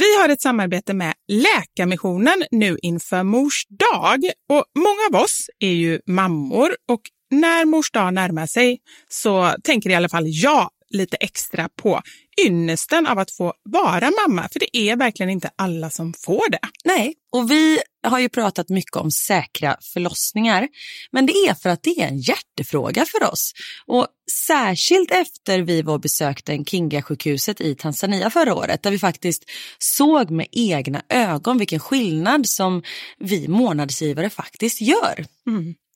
Vi har ett samarbete med Läkarmissionen nu inför Mors dag. Och många av oss är ju mammor och när Mors dag närmar sig så tänker i alla fall jag lite extra på ynnesten av att få vara mamma. För det är verkligen inte alla som får det. Nej, och vi har ju pratat mycket om säkra förlossningar. Men det är för att det är en hjärtefråga för oss. Och särskilt efter vi var och besökte Kinga-sjukhuset i Tanzania förra året där vi faktiskt såg med egna ögon vilken skillnad som vi månadsgivare faktiskt gör. Mm.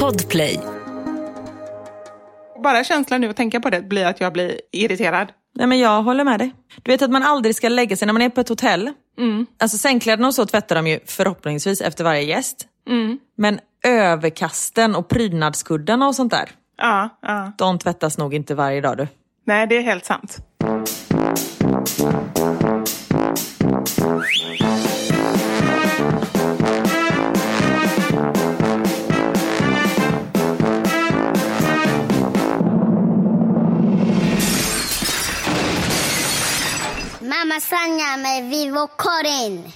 Podplay. Bara känslan nu att tänka på det blir att jag blir irriterad. Nej, men jag håller med dig. Du vet att man aldrig ska lägga sig när man är på ett hotell. Alltså sängkläderna och så tvättar de ju förhoppningsvis efter varje gäst. Men överkasten och prydnadskuddarna och sånt där, Ja, ja. de tvättas nog inte varje dag du. Nej, det är helt sant. Mamma Sanja med Vivo Karin.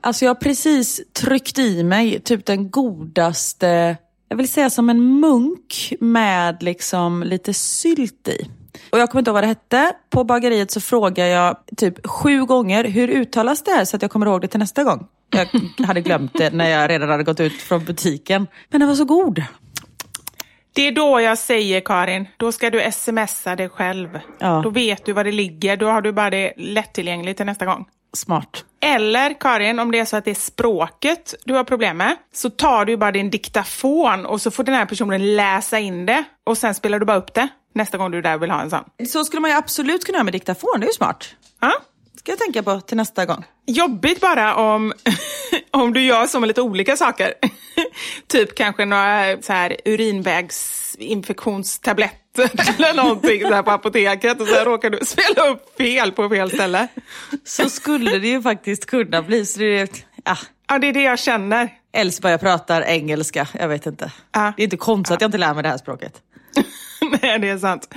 Alltså jag har precis tryckt i mig typ den godaste, jag vill säga som en munk med liksom lite sylt i. Och jag kommer inte ihåg vad det hette. På bageriet så frågar jag typ sju gånger, hur uttalas det här så att jag kommer ihåg det till nästa gång. Jag hade glömt det när jag redan hade gått ut från butiken. Men den var så god. Det är då jag säger Karin, då ska du smsa dig själv. Ja. Då vet du var det ligger, då har du bara det lättillgängligt till nästa gång. Smart. Eller Karin, om det är så att det är språket du har problem med, så tar du bara din diktafon och så får den här personen läsa in det och sen spelar du bara upp det nästa gång du är där och vill ha en sån. Så skulle man ju absolut kunna göra med diktafon, det är ju smart. Ja? ska jag tänka på till nästa gång. Jobbigt bara om, om du gör så med lite olika saker. typ kanske några så här urinvägsinfektionstabletter eller någonting så här på apoteket och så råkar du spela upp fel på fel ställe. Så skulle det ju faktiskt kunna bli. Så det, ja. Ja, det är det jag känner. Elfsborg pratar engelska, jag vet inte. Ja. Det är inte konstigt att jag inte lär mig det här språket. Nej, det är sant.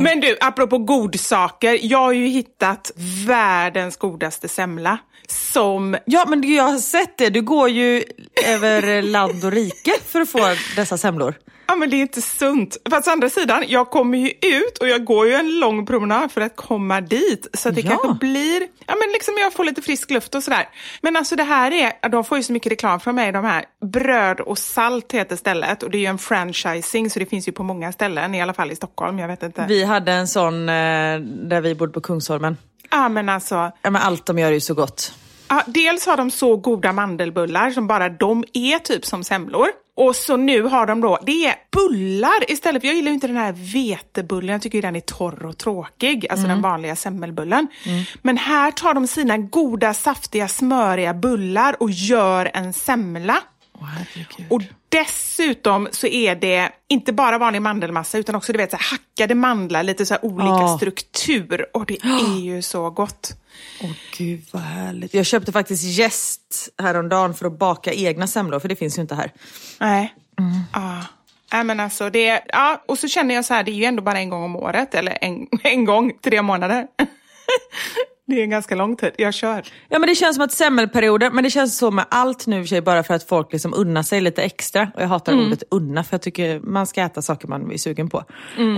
Men du, apropå godsaker. Jag har ju hittat världens godaste semla. Som... Ja, men jag har sett det. Du går ju över land och rike för att få dessa semlor. Ja, men det är inte sunt. Fast å andra sidan, jag kommer ju ut och jag går ju en lång promenad för att komma dit. Så det Ja. kanske blir, ja men liksom jag får lite frisk luft och sådär. Men alltså det här är, de får ju så mycket reklam från mig, de här. Bröd och salt heter stället och det är ju en franchising så det finns ju på många ställen, i alla fall i Stockholm, jag vet inte. Vi hade en sån eh, där vi bodde på Kungsholmen. Ja men alltså, Ja, men allt de gör är ju så gott. Ja, dels har de så goda mandelbullar som bara de är typ som semlor. Och så nu har de då, det är bullar istället. för Jag gillar ju inte den här vetebullen, jag tycker ju den är torr och tråkig. Alltså den vanliga semmelbullen. Men här tar de sina goda, saftiga, smöriga bullar och gör en semla. Och dessutom så är det inte bara vanlig mandelmassa utan också du vet, så här, hackade mandlar, lite så olika Ja. struktur. Och det är ju så gott. Åh gud vad härligt. Jag köpte faktiskt jäst häromdagen för att baka egna semlor, för det finns ju inte här. Nej. Ja. Nej, men alltså det, ja, och så känner jag så här, det är ju ändå bara en gång om året, eller en, en gång, tre månader. det är en ganska lång tid. Jag kör. Ja men det känns som att semmelperioder, men det känns så med allt nu för sig bara för att folk liksom unnar sig lite extra. Och jag hatar ordet unna för jag tycker man ska äta saker man är sugen på.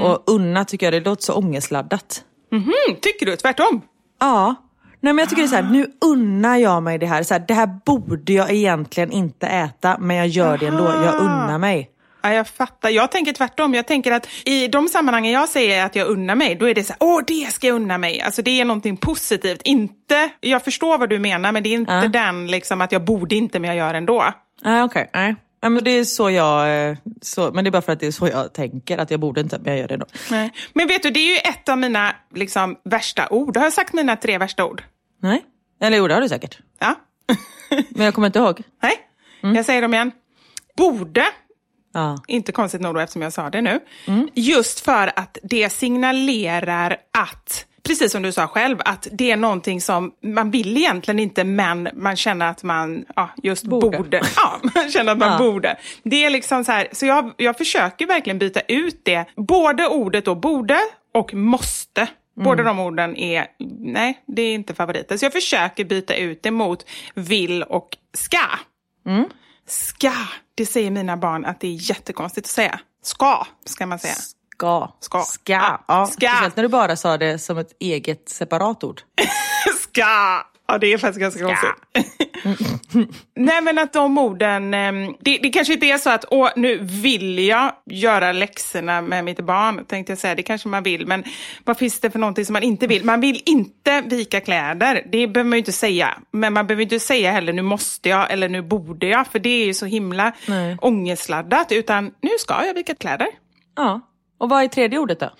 Och unna tycker jag det låter så ångestladdat. Mm, tycker du tvärtom? Ja. Nej men jag tycker det är så här, nu unnar jag mig det här. Så här. Det här borde jag egentligen inte äta, men jag gör det ändå. Jag unnar mig. Ja, jag fattar. Jag tänker tvärtom. Jag tänker att i de sammanhangen jag säger att jag unnar mig, då är det så här, åh, det ska jag unna mig. Alltså det är någonting positivt. Inte, jag förstår vad du menar, men det är inte Ja. den liksom att jag borde inte, men jag gör ändå. Nej okej, nej. Ja, men det är så jag, eh, så, men det är bara för att det är så jag tänker, att jag borde inte, men jag gör det ändå. Nej. Men vet du, det är ju ett av mina liksom, värsta ord. Har jag sagt mina tre värsta ord? Nej? Eller jo, det har du säkert. Ja. Men jag kommer inte ihåg. Nej, jag säger dem igen. Borde, Ja. inte konstigt nog då eftersom jag sa det nu. Just för att det signalerar att, precis som du sa själv, att det är någonting som man vill egentligen inte men man känner att man ja, just borde. Borde. Ja, man känner att man Ja. borde. Det är liksom så här, så jag, jag försöker verkligen byta ut det. Både ordet då borde och måste. Båda de orden är, nej, det är inte favoriter. Så jag försöker byta ut det mot vill och ska. Ska, det säger mina barn att det är jättekonstigt att säga. Ska, ska man säga. Ska. Ska. Ska. Ja, Ja, ska. Speciellt när du bara sa det som ett eget separat ord. Ska! Ja, det är faktiskt ganska konstigt. Nej, men att de orden... ehm, Det, det kanske inte är så att åh, nu vill jag göra läxorna med mitt barn, tänkte jag säga. Det kanske man vill, men vad finns det för någonting som man inte vill? Man vill inte vika kläder, det behöver man ju inte säga. Men man behöver inte säga heller nu måste jag eller nu borde jag, för det är ju så himla Nej. ångestladdat. Utan nu ska jag vika kläder. Ja. Och vad är tredje ordet då?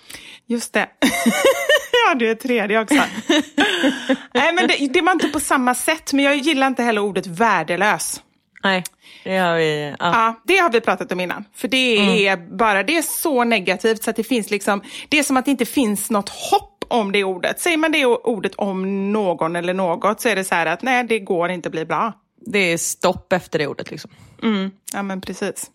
Just det. ja, det är tredje också. Nej, men det, det var inte på samma sätt, men jag gillar inte heller ordet värdelös. Nej, det har vi. Ja. Ja, det har vi pratat om innan. För det är bara, det är så negativt så att det finns liksom, det är som att det inte finns något hopp om det ordet. Säger man det ordet om någon eller något så är det så här att nej, det går inte bli bra. Det är stopp efter det ordet liksom. Mm, ja, men precis.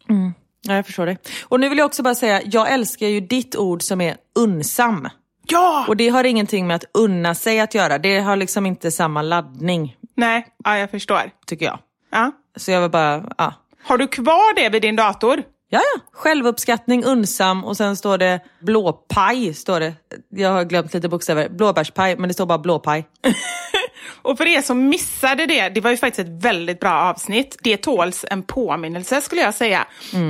Ja, jag förstår det. Och nu vill jag också bara säga, jag älskar ju ditt ord som är unsam. Ja! Och det har ingenting med att unna sig att göra. Det har liksom inte samma laddning. Nej, ja, jag förstår. tycker jag. Ja. Så jag var bara, ja. Har du kvar det vid din dator? Ja, ja. Självuppskattning, unsam och sen står det blåpaj. Står det. Jag har glömt lite bokstäver. Blåbärspaj, men det står bara blåpaj. Och för er som missade det, det var ju faktiskt ett väldigt bra avsnitt. Det tåls en påminnelse skulle jag säga.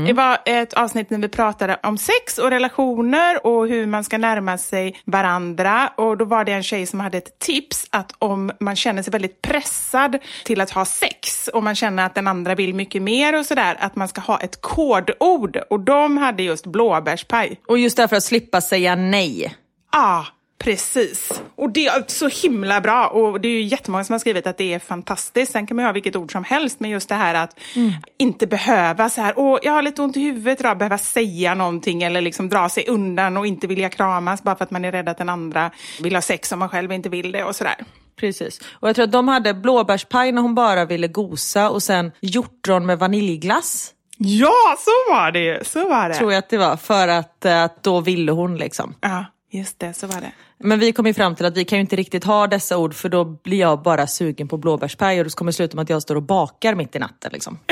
Det var ett avsnitt när vi pratade om sex och relationer och hur man ska närma sig varandra. Och då var det en tjej som hade ett tips att om man känner sig väldigt pressad till att ha sex och man känner att den andra vill mycket mer och sådär, att man ska ha ett kodord. Och de hade just blåbärspaj. Och just därför att slippa säga nej. Ja, precis. Och det är så himla bra. Och det är ju jättemånga som har skrivit att det är fantastiskt. Sen kan man ju ha vilket ord som helst, men just det här att inte behöva så här, åh, jag har lite ont i huvudet idag, behöva säga någonting eller liksom dra sig undan och inte vilja kramas bara för att man är rädd att den andra vill ha sex om man själv inte vill det och sådär. Precis. Och jag tror att de hade blåbärspaj när hon bara ville gosa och sen hjortron med vaniljglass. Ja, så var det ju. Så var det. Tror jag att det var. För att, eh, att då ville hon liksom. Ja, just det, så var det. Men vi kom ju fram till att vi kan ju inte riktigt ha dessa ord för då blir jag bara sugen på blåbärspaj och då kommer det sluta med att jag står och bakar mitt i natten. Liksom.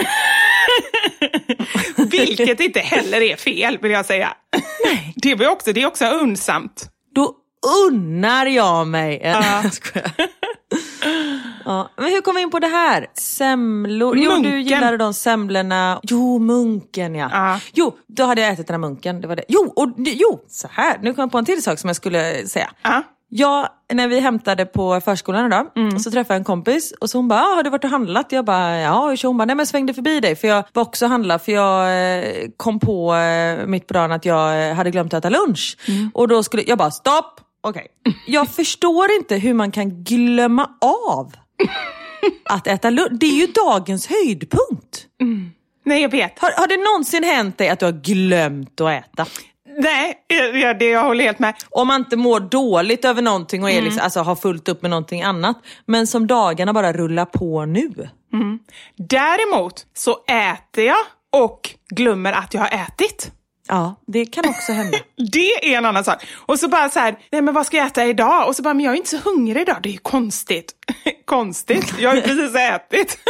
Vilket inte heller är fel, vill jag säga. Nej. Det, var också, det är också unsamt. Då unnar jag mig en... Ja. Jag ja. Men hur kom vi in på det här? Semlor? Jo, du gillade de semlorna. Jo, munken ja. Ja. Jo, då hade jag ätit den här munken. Det var det. Jo, och jo, så här. Nu kom jag på en till sak som jag skulle säga. Ja. Ja, när vi hämtade på förskolan idag Mm. så träffade jag en kompis och så hon bara, ah, har du varit och handlat? Jag bara, ja. Och så hon bara, nej men jag svängde förbi dig för jag var också och handlade för jag eh, kom på eh, mitt på dagen att jag eh, hade glömt att äta lunch. Mm. Och då skulle, jag bara, stopp! Okej. Jag förstår inte hur man kan glömma av att äta lunch. Det är ju dagens höjdpunkt. Nej, jag vet. Har, har det någonsin hänt dig att du har glömt att äta? Nej, ja, det, jag håller helt med. Om man inte mår dåligt över någonting och är liksom, alltså, har fullt upp med någonting annat. Men som dagarna bara rullar på nu. Däremot så äter jag och glömmer att jag har ätit. Ja, det kan också hända. Det är en annan sak. Och så bara så här, nej men vad ska jag äta idag? Och så bara, men jag är inte så hungrig idag. Det är ju konstigt. konstigt, jag har ju precis ätit.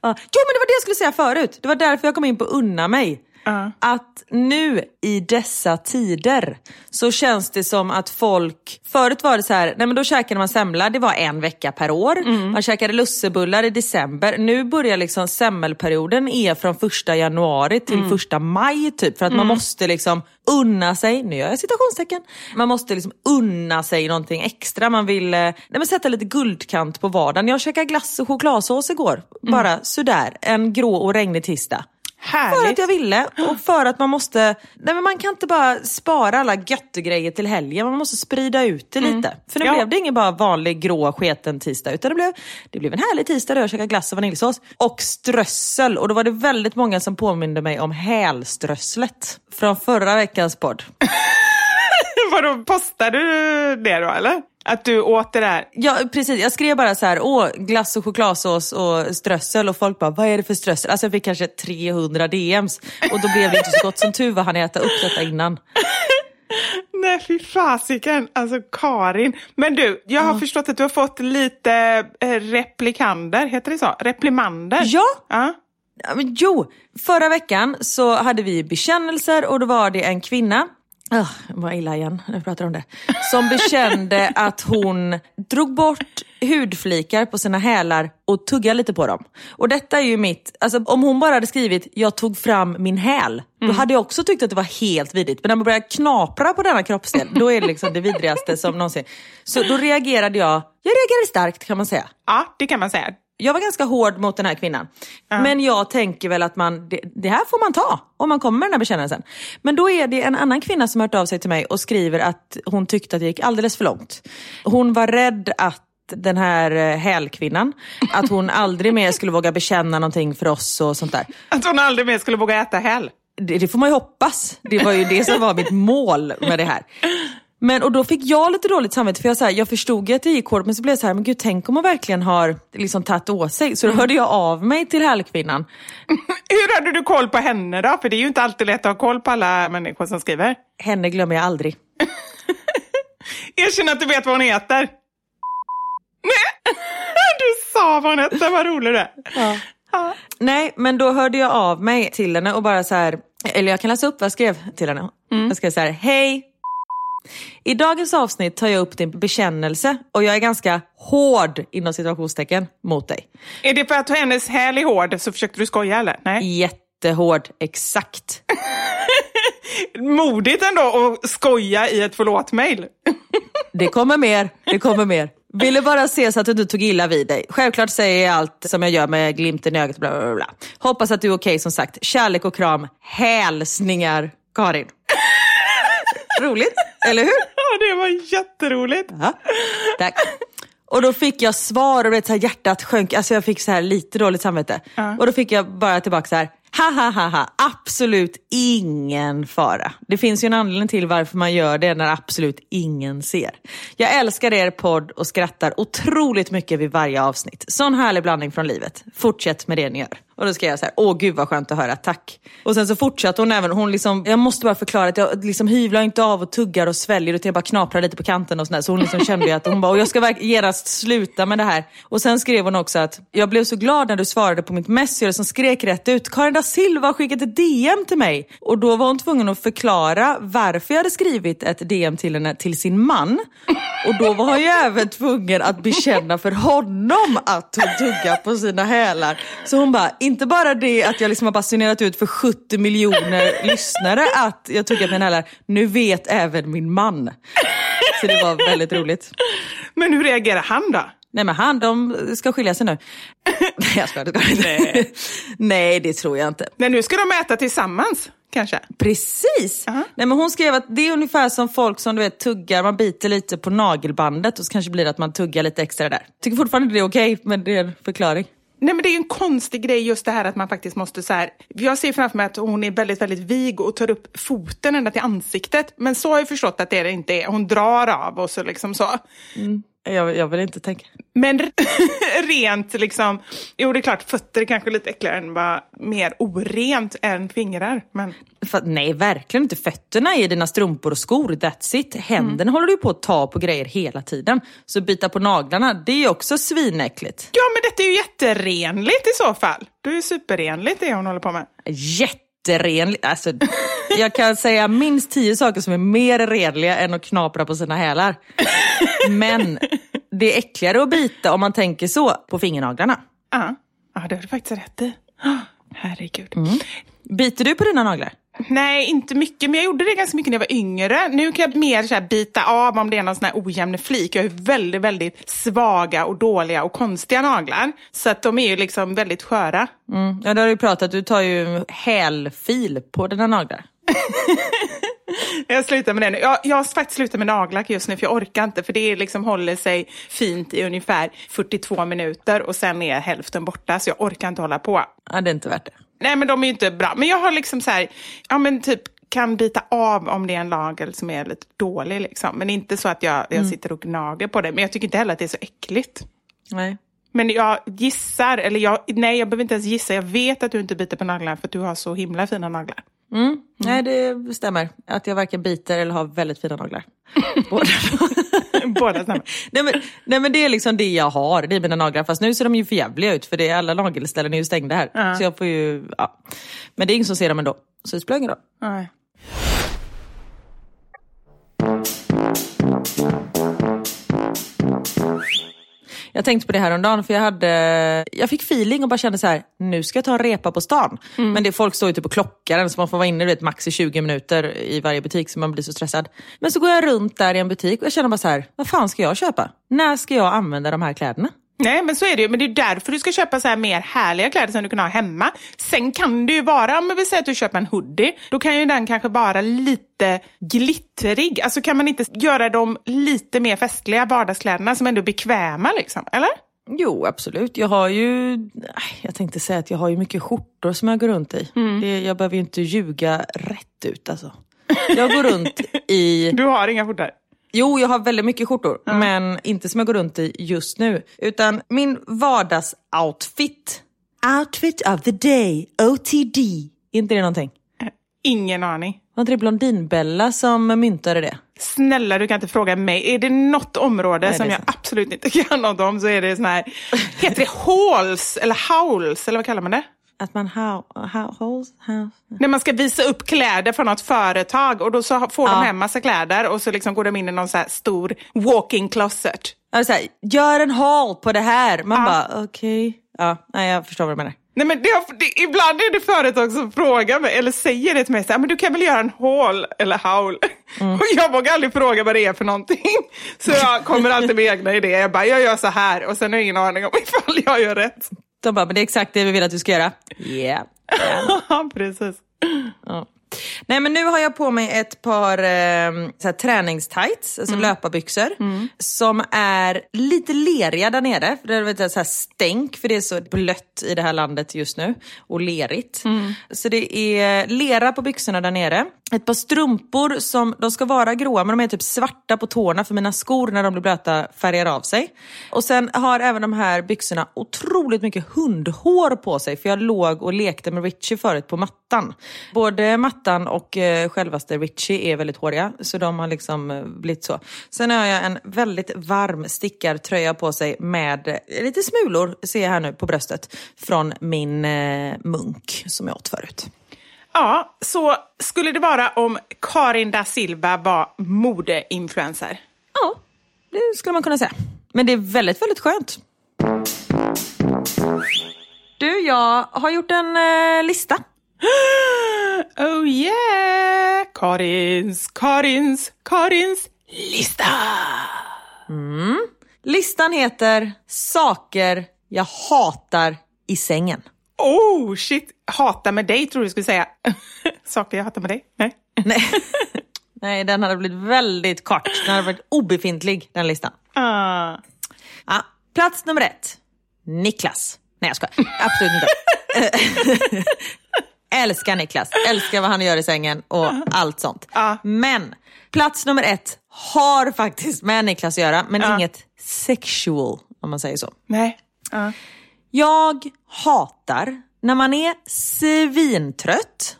Ja. Jo men det var det jag skulle säga förut. Det var därför jag kom in på unna mig. Ja. Att nu i dessa tider så känns det som att folk, förut var det så här, nej men då käkade man semla, det var en vecka per år. Man käkade lussebullar i december. Nu börjar liksom semmelperioden är från första januari till första maj typ. För att man måste liksom unna sig, nu gör jag citationstecken, man måste liksom unna sig någonting extra. Man vill eh, nej men sätta lite guldkant på vardagen. Jag käkade glass och chokladsås igår. Bara sådär, en grå och regnig tisdag. För att Härligt. jag ville och för att man måste, nej men man kan inte bara spara alla göttegrejer till helgen, man måste sprida ut det lite. För nu Ja. blev det ingen bara vanlig grå sketen tisdag utan det blev, det blev en härlig tisdag där jag käkade glass och vaniljsås. Och strössel och då var det väldigt många som påminde mig om hälströsslet från förra veckans podd. Vadå, postade du det då eller? Att du åt det där? Ja precis, jag skrev bara så här, åh glass och chokladsås och strössel och folk bara, vad är det för strössel? Alltså jag fick kanske 300 DMs och då blev det inte så gott som tur var han äta upp detta innan. Nej, fy fasiken. Alltså Karin. Men du, jag har förstått att du har fått lite eh, replikander, heter det så? Replimander? Ja. ja. Ja, men jo, förra veckan så hade vi bekännelser och då var det en kvinna Oh, vad illa igen när jag pratar om det. Som bekände att hon drog bort hudflikar på sina hälar och tuggade lite på dem. Och detta är ju mitt, alltså om hon bara hade skrivit jag tog fram min häl, då hade jag också tyckt att det var helt vidrigt. Men när man börjar knapra på denna kroppsdel, då är det liksom det vidrigaste som någonsin. Så då reagerade jag, jag reagerade starkt kan man säga. ja, det kan man säga. Jag var ganska hård mot den här kvinnan. Men jag tänker väl att man, det, det här får man ta om man kommer med den här bekännelsen. Men då är det en annan kvinna som hört av sig till mig och skriver att hon tyckte att det gick alldeles för långt. Hon var rädd att den här eh, hälkvinnan, att hon aldrig mer skulle våga bekänna någonting för oss och sånt där. Att hon aldrig mer skulle våga äta häl. Det, det får man ju hoppas. Det var ju det som var mitt mål med det här. Men och då fick jag lite dåligt samvete för jag, så här, jag förstod ju att det gick hårt men så blev jag så här, men gud tänk om hon verkligen har liksom tagit åt sig. Så då hörde jag av mig till hälkvinnan. Hur hade du koll på henne då? För det är ju inte alltid lätt att ha koll på alla människor som skriver. Henne glömmer jag aldrig. Erkänn att du vet vad hon heter. Nej, sa vad hon hette, vad rolig du är. Ja. Nej, men då hörde jag av mig till henne och bara så här, eller jag kan läsa upp vad jag skrev till henne. Jag skrev så här, hej. I dagens avsnitt tar jag upp din bekännelse och jag är ganska hård inom situationstecken mot dig. Är det för att hennes häl är hård så försökte du skoja eller? Nej. Jättehård, exakt. Modigt ändå att skoja i ett förlåt-mail. Det kommer mer, det kommer mer. Ville bara se så att du inte tog illa vid dig. Självklart säger jag allt som jag gör med glimten i ögat. Bla bla bla. Hoppas att du är okej som sagt. Kärlek och kram. Hälsningar Karin. Roligt, eller hur? Ja, det var jätteroligt. Ja, tack. Och då fick jag svar och vet, så här, hjärtat sjönk. Alltså jag fick så här lite dåligt samvete. Och då fick jag bara tillbaka så här. Ha, ha, ha, ha. Absolut ingen fara. Det finns ju en anledning till varför man gör det när absolut ingen ser. Jag älskar er podd och skrattar otroligt mycket vid varje avsnitt. Sån härlig blandning från livet. Fortsätt med det ni gör. Och då skrev jag så här, åh gud vad skönt att höra, tack. Och sen så fortsatte hon även, hon liksom, jag måste bara förklara att jag liksom hyvlar inte av och tuggar och sväljer utan jag bara knaprar lite på kanten och sådär. Så hon liksom kände ju att hon bara, och jag ska genast sluta med det här. Och sen skrev hon också att, jag blev så glad när du svarade på mitt messenger som skrek rätt ut, Karin da Silva har skickat ett DM till mig. Och då var hon tvungen att förklara varför jag hade skrivit ett DM till henne till sin man. Och då var hon ju även tvungen att bekänna för honom att hon tuggar på sina hälar. Så hon bara, inte bara det att jag liksom har basunerat ut för 70 miljoner lyssnare att jag tuggar på mina hälar, nu vet även min man. Så det var väldigt roligt. Men hur reagerar han då? Nej men han, de ska skilja sig nu. Nej jag skojar, det ska inte. Nej det tror jag inte. Nej, nu ska de äta tillsammans, kanske? Precis! Aha. Nej, men hon skrev att det är ungefär som folk som du vet tuggar, man biter lite på nagelbandet och så kanske blir det att man tuggar lite extra där. Tycker fortfarande det är okej, men det är en förklaring. Nej men det är ju en konstig grej just det här att man faktiskt måste så här. Jag ser framför mig att hon är väldigt, väldigt vig och tar upp foten ända till ansiktet. Men så har jag förstått att det inte är. Hon drar av och så liksom så. Mm. Jag, jag vill inte tänka. Men rent liksom, jo det är klart fötter är kanske lite äckligare än vad mer orent än fingrar. Men För, nej, verkligen inte. Fötterna är dina strumpor och skor, that's it. Händerna håller du på att ta på grejer hela tiden. Så bita på naglarna, det är också svinäckligt. ja men detta är ju jätterenligt i så fall. Det är superrenligt det hon håller på med. Jätterenligt. Alltså, jag kan säga minst tio saker som är mer renliga än att knapra på sina hälar. Men det är äckligare att bita om man tänker så på fingernaglarna. Ja, ja det har du faktiskt rätt i. Herregud. Biter du på dina naglar? Nej, inte mycket, men jag gjorde det ganska mycket när jag var yngre. Nu kan jag mer så bita av om det är någon sån här ojämn flik. Jag har väldigt, väldigt svaga och dåliga och konstiga naglar. Så att de är ju liksom väldigt sköra. Mm. Ja, det har du pratat Du tar ju hälfil på dina naglar. Jag slutar med det nu. Jag, jag har faktiskt slutat med nagellack just nu för jag orkar inte. För det liksom håller sig fint i ungefär 42 minuter och sen är hälften borta. Så jag orkar inte hålla på. Ja, det är inte värt det. Nej men de är ju inte bra. Men jag har liksom så här, ja men typ kan bita av om det är en nagel som är lite dålig liksom. Men inte så att jag, jag sitter och gnager på det. Men jag tycker inte heller att det är så äckligt. Nej. Men jag gissar, eller jag, nej jag behöver inte ens gissa. Jag vet att du inte biter på naglarna för att du har så himla fina naglar. Mm. Nej, det stämmer. Att jag varken biter eller har väldigt fina naglar. Båda. Båda stämmer. nej, men, nej men det är liksom det jag har, det är mina naglar. Fast nu ser de ju för jävliga ut för det är alla nagelställen är ju stängda här. Så jag får ju, ja. Men det är ingen som ser dem ändå. Så det spelar ingen roll. Nej. Jag tänkte på det här om dagen för jag, hade, jag fick feeling och bara kände så här, nu ska jag ta en repa på stan. Men det, folk står ju typ och klockar en så man får vara inne du vet, max i 20 minuter i varje butik så man blir så stressad. Men så går jag runt där i en butik och jag känner bara så här, vad fan ska jag köpa? När ska jag använda de här kläderna? Nej, men så är det ju. Men det är därför du ska köpa så här mer härliga kläder som du kan ha hemma. Sen kan det ju vara, om vi säger att du köper en hoodie, då kan ju den kanske vara lite glittrig. Alltså kan man inte göra dem lite mer festliga, vardagskläderna, som ändå är bekväma liksom? Eller? Jo, absolut. Jag har ju, jag tänkte säga att jag har ju mycket skjortor som jag går runt i. Det, jag behöver ju inte ljuga rätt ut alltså. Jag går runt i Du har inga skjortor? Jo, jag har väldigt mycket skjortor, men inte som jag går runt i just nu. Utan min vardagsoutfit. Outfit of the day, OTD. Är inte det någonting? Ingen aning. Var inte det Blondinbella som myntade det? Snälla, du kan inte fråga mig. Är det något område Nej, som jag sant. absolut inte kan något om så är det sån här... Heter det halls eller howls eller vad kallar man det? Att man how, holes, how. När man ska visa upp kläder från något företag och då så får Ja. de hem massa kläder och så liksom går de in i någon så stor walk-in closet. Ja, så här, gör en haul på det här. Man Ja. bara, okej. Ja, nej, jag förstår vad du menar. Nej, men det, har- det, ibland är det företag som frågar mig eller säger det till mig, så här, men du kan väl göra en haul eller haul? Mm. Och jag vågar aldrig fråga vad det är för någonting. Så jag kommer alltid med egna idéer. Jag bara, jag gör så här och sen har jag ingen aning om ifall jag gör rätt. De bara, men det är exakt det vi vill att du ska göra. Yeah. Ja, precis. Ja. Nej men nu har jag på mig ett par eh, så här, träningstights, alltså löparbyxor. Som är lite leriga där nere. För det är jag, så här stänk, för det är så blött i det här landet just nu. Och lerigt. Så det är lera på byxorna där nere. Ett par strumpor som, de ska vara gråa men de är typ svarta på tårna för mina skor när de blir blöta färgar av sig. Och sen har även de här byxorna otroligt mycket hundhår på sig för jag låg och lekte med Richie förut på mattan. Både mattan och eh, självaste Richie är väldigt håriga så de har liksom eh, blivit så. Sen har jag en väldigt varm stickartröja på sig med eh, lite smulor, ser jag här nu på bröstet, från min eh, munk som jag åt förut. Ja, så skulle det vara om Karin da Silva var modeinfluencer? Ja, det skulle man kunna säga. Men det är väldigt, väldigt skönt. Du, jag har gjort en eh, lista. Oh yeah! Karins, Karins, Karins lista! Listan heter Saker jag hatar i sängen. Oh shit! Hata med dig tror du skulle säga. Saker jag hatar med dig? Nej. Nej. Nej, den hade blivit väldigt kort. Den hade varit obefintlig, den listan. Ah. Ja, plats nummer ett. Niklas. Nej, jag skojar. Absolut inte. Älskar Niklas. Älskar vad han gör i sängen och allt sånt. Ja. Men plats nummer ett har faktiskt med Niklas att göra, men inget sexual, om man säger så. Nej. Ja. Jag hatar när man är svintrött,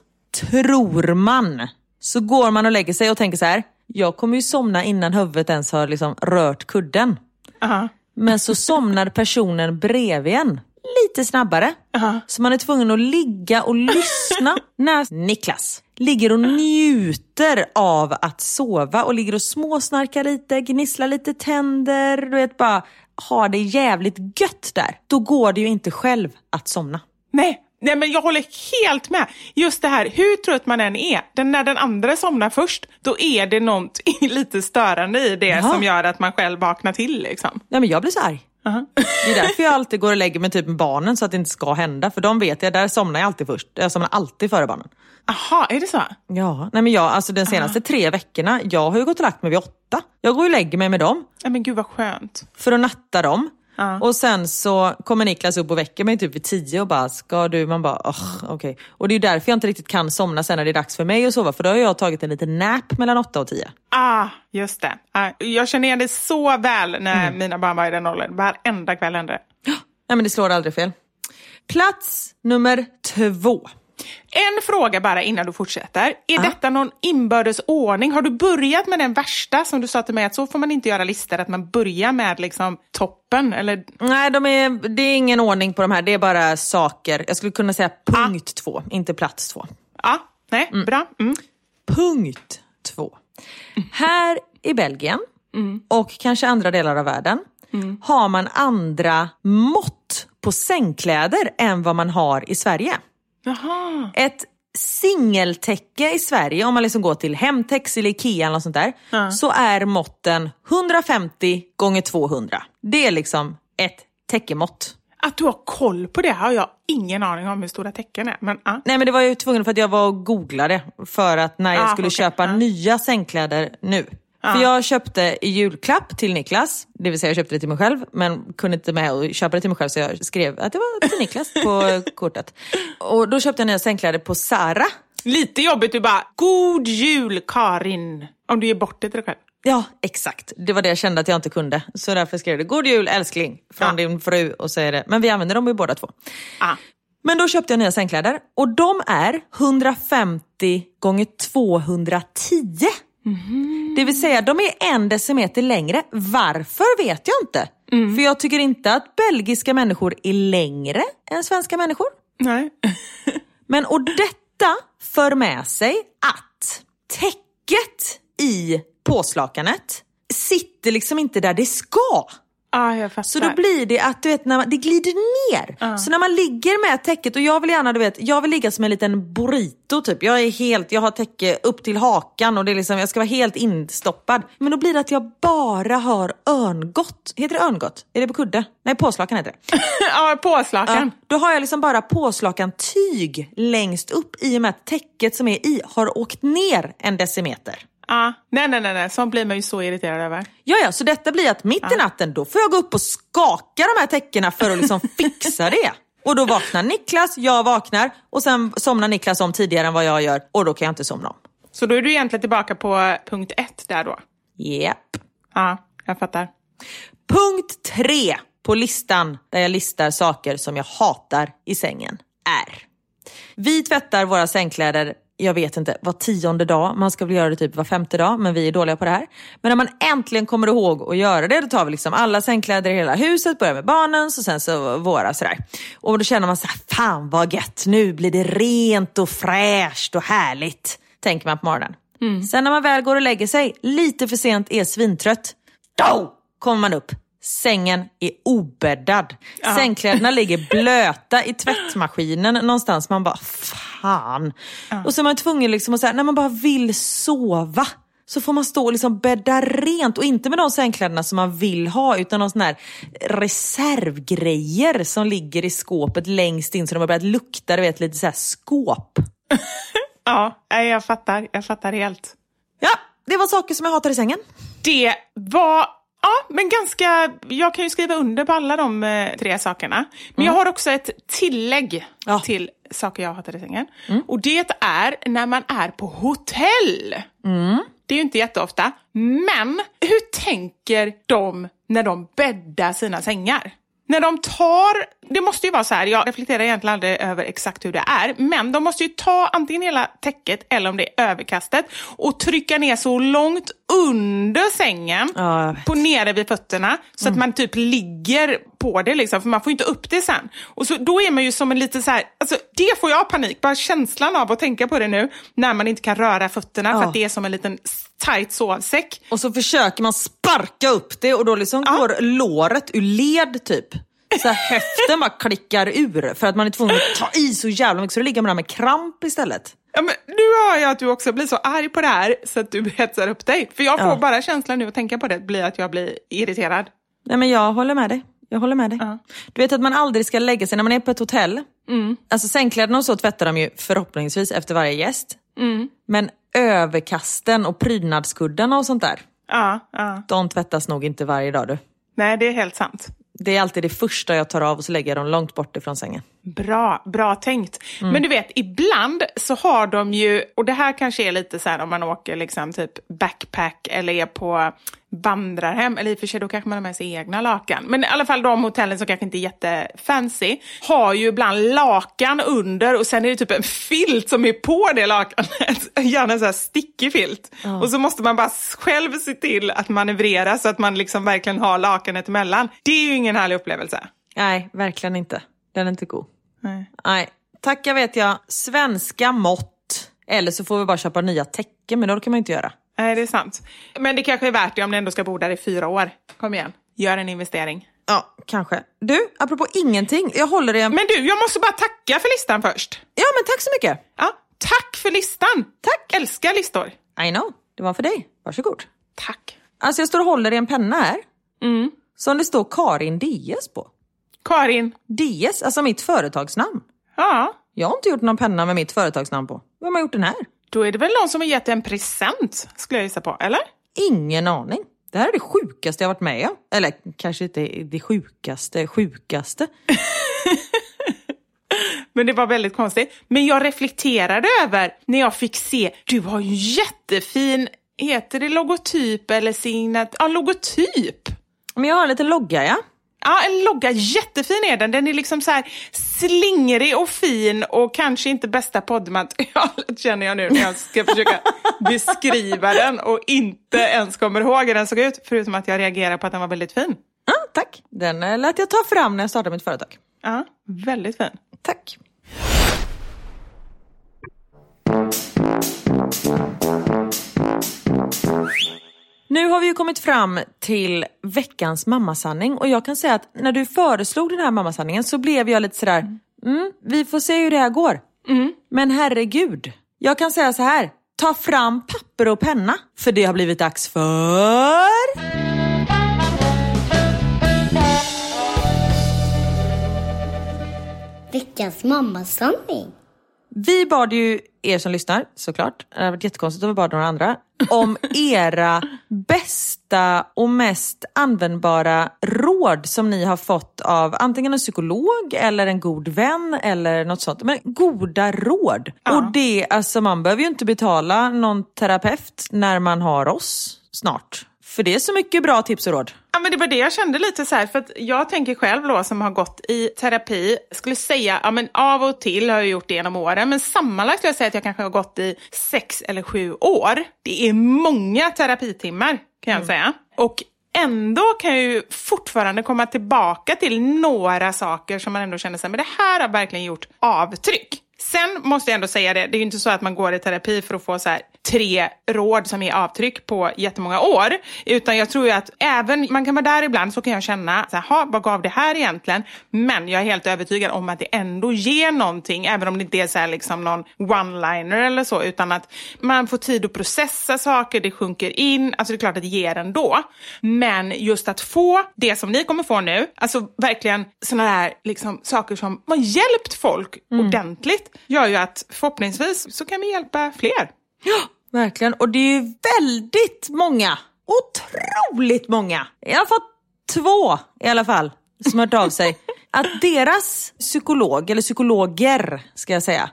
tror man, så går man och lägger sig och tänker så här, jag kommer ju somna innan huvudet ens har liksom rört kudden. Aha. Men så somnar personen bredvid en lite snabbare. Så man är tvungen att ligga och lyssna när Niklas ligger och njuter av att sova och ligger och småsnarkar lite, gnisslar lite tänder, du vet bara har det jävligt gött där. Då går det ju inte själv att somna. Nej. Nej, men jag håller helt med. Just det här, hur trött man än är, den, när den andra somnar först, då är det något lite störande i det Jaha. som gör att man själv vaknar till. Liksom. Nej men jag blir så arg. Det är därför jag alltid går och lägger mig typ med barnen så att det inte ska hända. För de vet jag, där somnar jag alltid först. Jag somnar alltid före barnen. Aha, är det så? Ja, nej men jag, alltså den senaste tre veckorna, jag har ju gått och lagt mig vid åtta. Jag går och lägger mig med dem men gud vad skönt. för att natta dem. Ja. Och sen så kommer Niklas upp och väcker mig typ vid tio och bara, ska du? Man bara, oh, okej. Och det är därför jag inte riktigt kan somna sen när det är dags för mig att sova. För då har jag tagit en liten nap mellan åtta och tio. Ah, just det. Ah, jag känner igen det så väl när mina barn var i den åldern. Varenda kväll hände det. Nej men det slår aldrig fel. Plats nummer två. En fråga bara innan du fortsätter. Är detta någon inbördes ordning? Har du börjat med den värsta som du sa till mig att så får man inte göra listor, att man börjar med liksom toppen? Eller? Nej, de är, det är ingen ordning på de här. Det är bara saker. Jag skulle kunna säga punkt två, inte plats två. Ja, nej, bra. Mm. Punkt två. Här i Belgien och kanske andra delar av världen har man andra mått på sängkläder än vad man har i Sverige. Jaha. Ett singeltäcke i Sverige, om man liksom går till Hemtex eller Ikea eller något sånt där, så är måtten 150 gånger 200. Det är liksom ett täckemått. Att du har koll på det har jag ingen aning om hur stora tecken är. Men, ah. Nej men det var jag ju tvungen för att jag var och googlade för att när jag Ah, skulle okej. köpa Ah. nya sängkläder nu. För jag köpte i julklapp till Niklas, det vill säga jag köpte det till mig själv men kunde inte med och köpa det till mig själv så jag skrev att det var till Niklas på kortet. Och då köpte jag nya sängkläder på Zara. Lite jobbigt, du bara God jul Karin! Om du ger bort det till dig själv. Ja, exakt. Det var det jag kände att jag inte kunde. Så därför skrev jag det. God jul älskling från Ja. din fru och så är det. Men vi använder dem ju båda två. Ah. Men då köpte jag nya sängkläder och de är 150 gånger 210. Det vill säga de är en decimeter längre. Varför vet jag inte. För jag tycker inte att belgiska människor är längre än svenska människor. Nej. Men och detta för med sig att täcket i påslakanet sitter liksom inte där det ska. Ja, jag fattar. Så då blir det att du vet, när man, det glider ner. Så när man ligger med täcket och jag vill gärna, du vet, jag vill ligga som en liten burrito typ. Jag är helt, jag har täcke upp till hakan och det är liksom, jag ska vara helt instoppad. Men då blir det att jag bara har örngott. Heter det örngott? Är det på kudde? Nej, påslakan heter det. ja, påslakan. Ja, då har jag liksom bara påslakan tyg längst upp i och med att täcket som är i har åkt ner en decimeter. Ja. Nej, nej, nej, nej. Sånt blir man ju så irriterad över. Ja, ja, så detta blir att mitt i natten då får jag gå upp och skaka de här täckena för att liksom fixa det. Och då vaknar Niklas, jag vaknar och sen somnar Niklas om tidigare än vad jag gör och då kan jag inte somna om. Så då är du egentligen tillbaka på punkt ett där då? Japp. Ja, jag fattar. Punkt tre på listan där jag listar saker som jag hatar i sängen är. Vi tvättar våra sängkläder, jag vet inte, var tionde dag. Man ska väl göra det typ var femte dag, men vi är dåliga på det här. Men när man äntligen kommer ihåg att göra det, då tar vi liksom alla sängkläder i hela huset, börjar med barnens och sen så våra sådär. Och då känner man så här, fan vad gött, nu blir det rent och fräscht och härligt, tänker man på morgonen. Sen när man väl går och lägger sig, lite för sent, är svintrött, då kommer man upp. Sängen är obäddad. Sängkläderna ligger blöta i tvättmaskinen någonstans. Man bara, fan. Och så är man tvungen liksom att säga, när man bara vill sova. Så får man stå och liksom bädda rent och inte med de sängkläderna som man vill ha utan någon sån här reservgrejer som ligger i skåpet längst in så de har börjat lukta, du vet lite så här skåp. Ja, jag fattar. Jag fattar helt. Ja, det var saker som jag hatar i sängen. Det var, ja, men ganska, jag kan ju skriva under på alla de eh, tre sakerna. Men jag har också ett tillägg Ja. till saker jag hatar i sängen. Och det är när man är på hotell. Det är ju inte jätteofta. Men hur tänker de när de bäddar sina sängar? När de tar, det måste ju vara så här, jag reflekterar egentligen aldrig över exakt hur det är, men de måste ju ta antingen hela täcket eller om det är överkastet och trycka ner så långt under sängen, Ja, på nere vid fötterna, så att man typ ligger på det liksom, för man får inte upp det sen. Och så, då är man ju som en lite så här, alltså det får jag panik, bara känslan av att tänka på det nu, när man inte kan röra fötterna för Ja. att det är som en liten tight sovsäck. Och så försöker man sparka upp det och då liksom går låret ur led typ. Så här, höften bara klickar ur för att man är tvungen att ta i så jävla mycket så då ligger man där med kramp istället. Ja, men nu hör jag att du också blir så arg på det här så att du hetsar upp dig. För jag får Ja. bara känslan nu att tänka på det blir att jag blir irriterad. Nej men jag håller med dig. Jag håller med dig. Du vet att man aldrig ska lägga sig när man är på ett hotell. Alltså sängkläderna och så tvättar de ju förhoppningsvis efter varje gäst. Men överkasten och prydnadskuddarna och sånt där. Ja, ja. De tvättas nog inte varje dag du. Nej, det är helt sant. Det är alltid det första jag tar av och så lägger jag dem långt bort ifrån sängen. Bra, bra tänkt. Men du vet, ibland så har de ju, och det här kanske är lite så här om man åker liksom typ backpack eller är på vandrarhem, eller i och för sig då kanske man har med sig egna lakan. Men i alla fall de hotellen som kanske inte är jättefancy har ju ibland lakan under och sen är det typ en filt som är på det lakanet. Gärna en så här stickig filt. Och så måste man bara själv se till att manövrera så att man liksom verkligen har lakanet emellan. Det är ju ingen härlig upplevelse. Nej, verkligen inte. Den är inte god. Nej. Nej, tacka vet jag. Svenska mått. Eller så får vi bara köpa nya täcken, men då kan man ju inte göra. Nej, det är sant. Men det kanske är värt det om ni ändå ska bo där i fyra år. Kom igen, gör en investering. Ja, kanske. Du, apropå ingenting. Jag håller i en... Men du, jag måste bara tacka för listan först. Ja, men tack så mycket. Ja, tack för listan! Tack. Älskar listor. I know. Det var för dig. Varsågod. Tack. Alltså jag står och håller i en penna här. Som det står Karin DS på. Karin. DS, alltså mitt företagsnamn. Ja, Jag har inte gjort någon penna med mitt företagsnamn på. Vem har gjort den här? då är det väl någon som har gett dig en present, skulle jag gissa på. Eller? Ingen aning. Det här är det sjukaste jag varit med om. Eller kanske inte det sjukaste, sjukaste. Men det var väldigt konstigt. Men jag reflekterade över när jag fick se, du har ju jättefin, heter det logotyp eller signat? Ja, logotyp. Men jag har en liten logga ja. Ja, en logga. Jättefin är den. Den är liksom så här slingrig och fin och kanske inte bästa poddmaterialet känner jag nu när jag ska försöka beskriva den och inte ens kommer ihåg hur den såg ut. Förutom att jag reagerar på att den var väldigt fin. Ja, tack. Den eh, lät jag ta fram när jag startade mitt företag. Ja, väldigt fin. Tack. Nu har vi ju kommit fram till veckans mammasanning och jag kan säga att när du föreslog den här mammasanningen så blev jag lite sådär, mm, vi får se hur det här går. Men herregud, jag kan säga så här, ta fram papper och penna för det har blivit dags för... Veckans mammasanning. Vi bad ju er som lyssnar, såklart, det hade varit jättekonstigt om vi bad några andra, om era bästa och mest användbara råd som ni har fått av antingen en psykolog eller en god vän eller något sånt. Men goda råd. Och det, alltså man behöver ju inte betala någon terapeut när man har oss snart. För det är så mycket bra tips och råd. Ja, men det var det jag kände lite så här, för att jag tänker själv då som har gått i terapi, skulle säga, ja men av och till har jag gjort det genom åren, men sammanlagt skulle jag säga att jag kanske har gått i sex eller sju år. Det är många terapitimmar kan jag säga. Och ändå kan jag ju fortfarande komma tillbaka till några saker som man ändå känner sig, men det här har verkligen gjort avtryck. Sen måste jag ändå säga det, det är ju inte så att man går i terapi för att få så här, tre råd som ger avtryck på jättemånga år. Utan jag tror ju att även, man kan vara där ibland så kan jag känna, så här, "Ha, vad gav det här egentligen? Men jag är helt övertygad om att det ändå ger någonting, även om det inte är så liksom någon one-liner eller så, utan att man får tid att processa saker, det sjunker in, alltså det är klart att det ger ändå. Men just att få det som ni kommer få nu, alltså verkligen sådana här liksom, saker som har hjälpt folk ordentligt, gör ju att förhoppningsvis så kan vi hjälpa fler. Verkligen. Och det är ju väldigt många, otroligt många. Jag har fått två i alla fall som har hört av sig. Att deras psykolog, eller psykologer ska jag säga,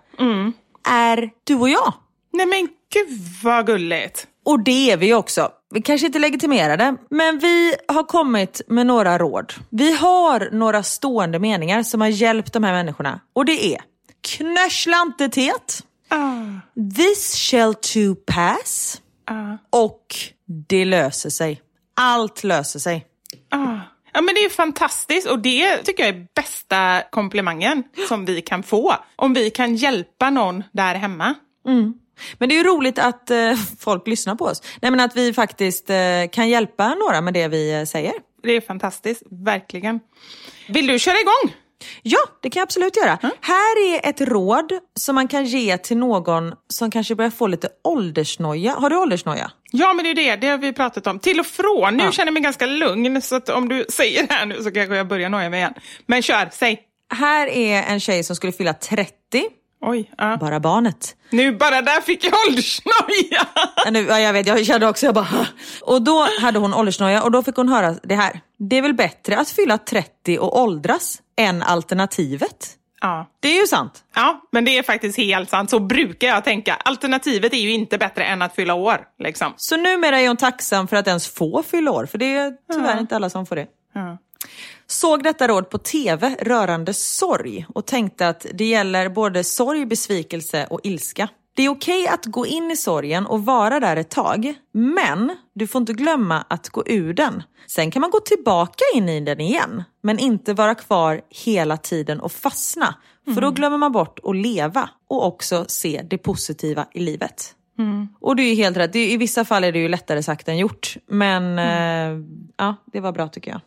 är du och jag. Nej men gud vad gulligt. Och det är vi också. Vi kanske inte legitimerar det, men vi har kommit med några råd. Vi har några stående meningar som har hjälpt de här människorna. Och det är knöschlantetet, this shall too pass och det löser sig. Allt löser sig. Ah. Ja men det är fantastiskt och det tycker jag är bästa komplimangen som vi kan få. Om vi kan hjälpa någon där hemma. Men det är ju roligt att eh, folk lyssnar på oss. Nej, men att vi faktiskt eh, kan hjälpa några med det vi eh, säger. Det är fantastiskt, verkligen. Vill du köra igång? Ja, det kan jag absolut göra. Här är ett råd som man kan ge till någon som kanske börjar få lite åldersnoja. Har du åldersnoja? Ja men det är det, det har vi pratat om. Till och från, nu Ja. känner jag mig ganska lugn så om du säger det här nu så kanske jag börjar noja mig igen. Men kör, säg. Här är en tjej som skulle fylla 30, Oj, ja. bara barnet. Nu bara där fick jag åldersnoja. Ja, ja, jag vet, jag kände också, jag bara... Och då hade hon åldersnoja och då fick hon höra det här. Det är väl bättre att fylla 30 och åldras än alternativet? Ja. Det är ju sant. ja, men det är faktiskt helt sant. Så brukar jag tänka. Alternativet är ju inte bättre än att fylla år. Liksom. Så numera är hon tacksam för att ens få fylla år, för det är tyvärr inte alla som får det. Ja. Såg detta råd på tv rörande sorg och tänkte att det gäller både sorg, besvikelse och ilska. Det är okej att gå in i sorgen och vara där ett tag, men du får inte glömma att gå ur den. Sen kan man gå tillbaka in i den igen, men inte vara kvar hela tiden och fastna. För då glömmer man bort att leva och också se det positiva i livet. Och det är helt rätt, i vissa fall är det ju lättare sagt än gjort. Men eh, ja, det var bra tycker jag.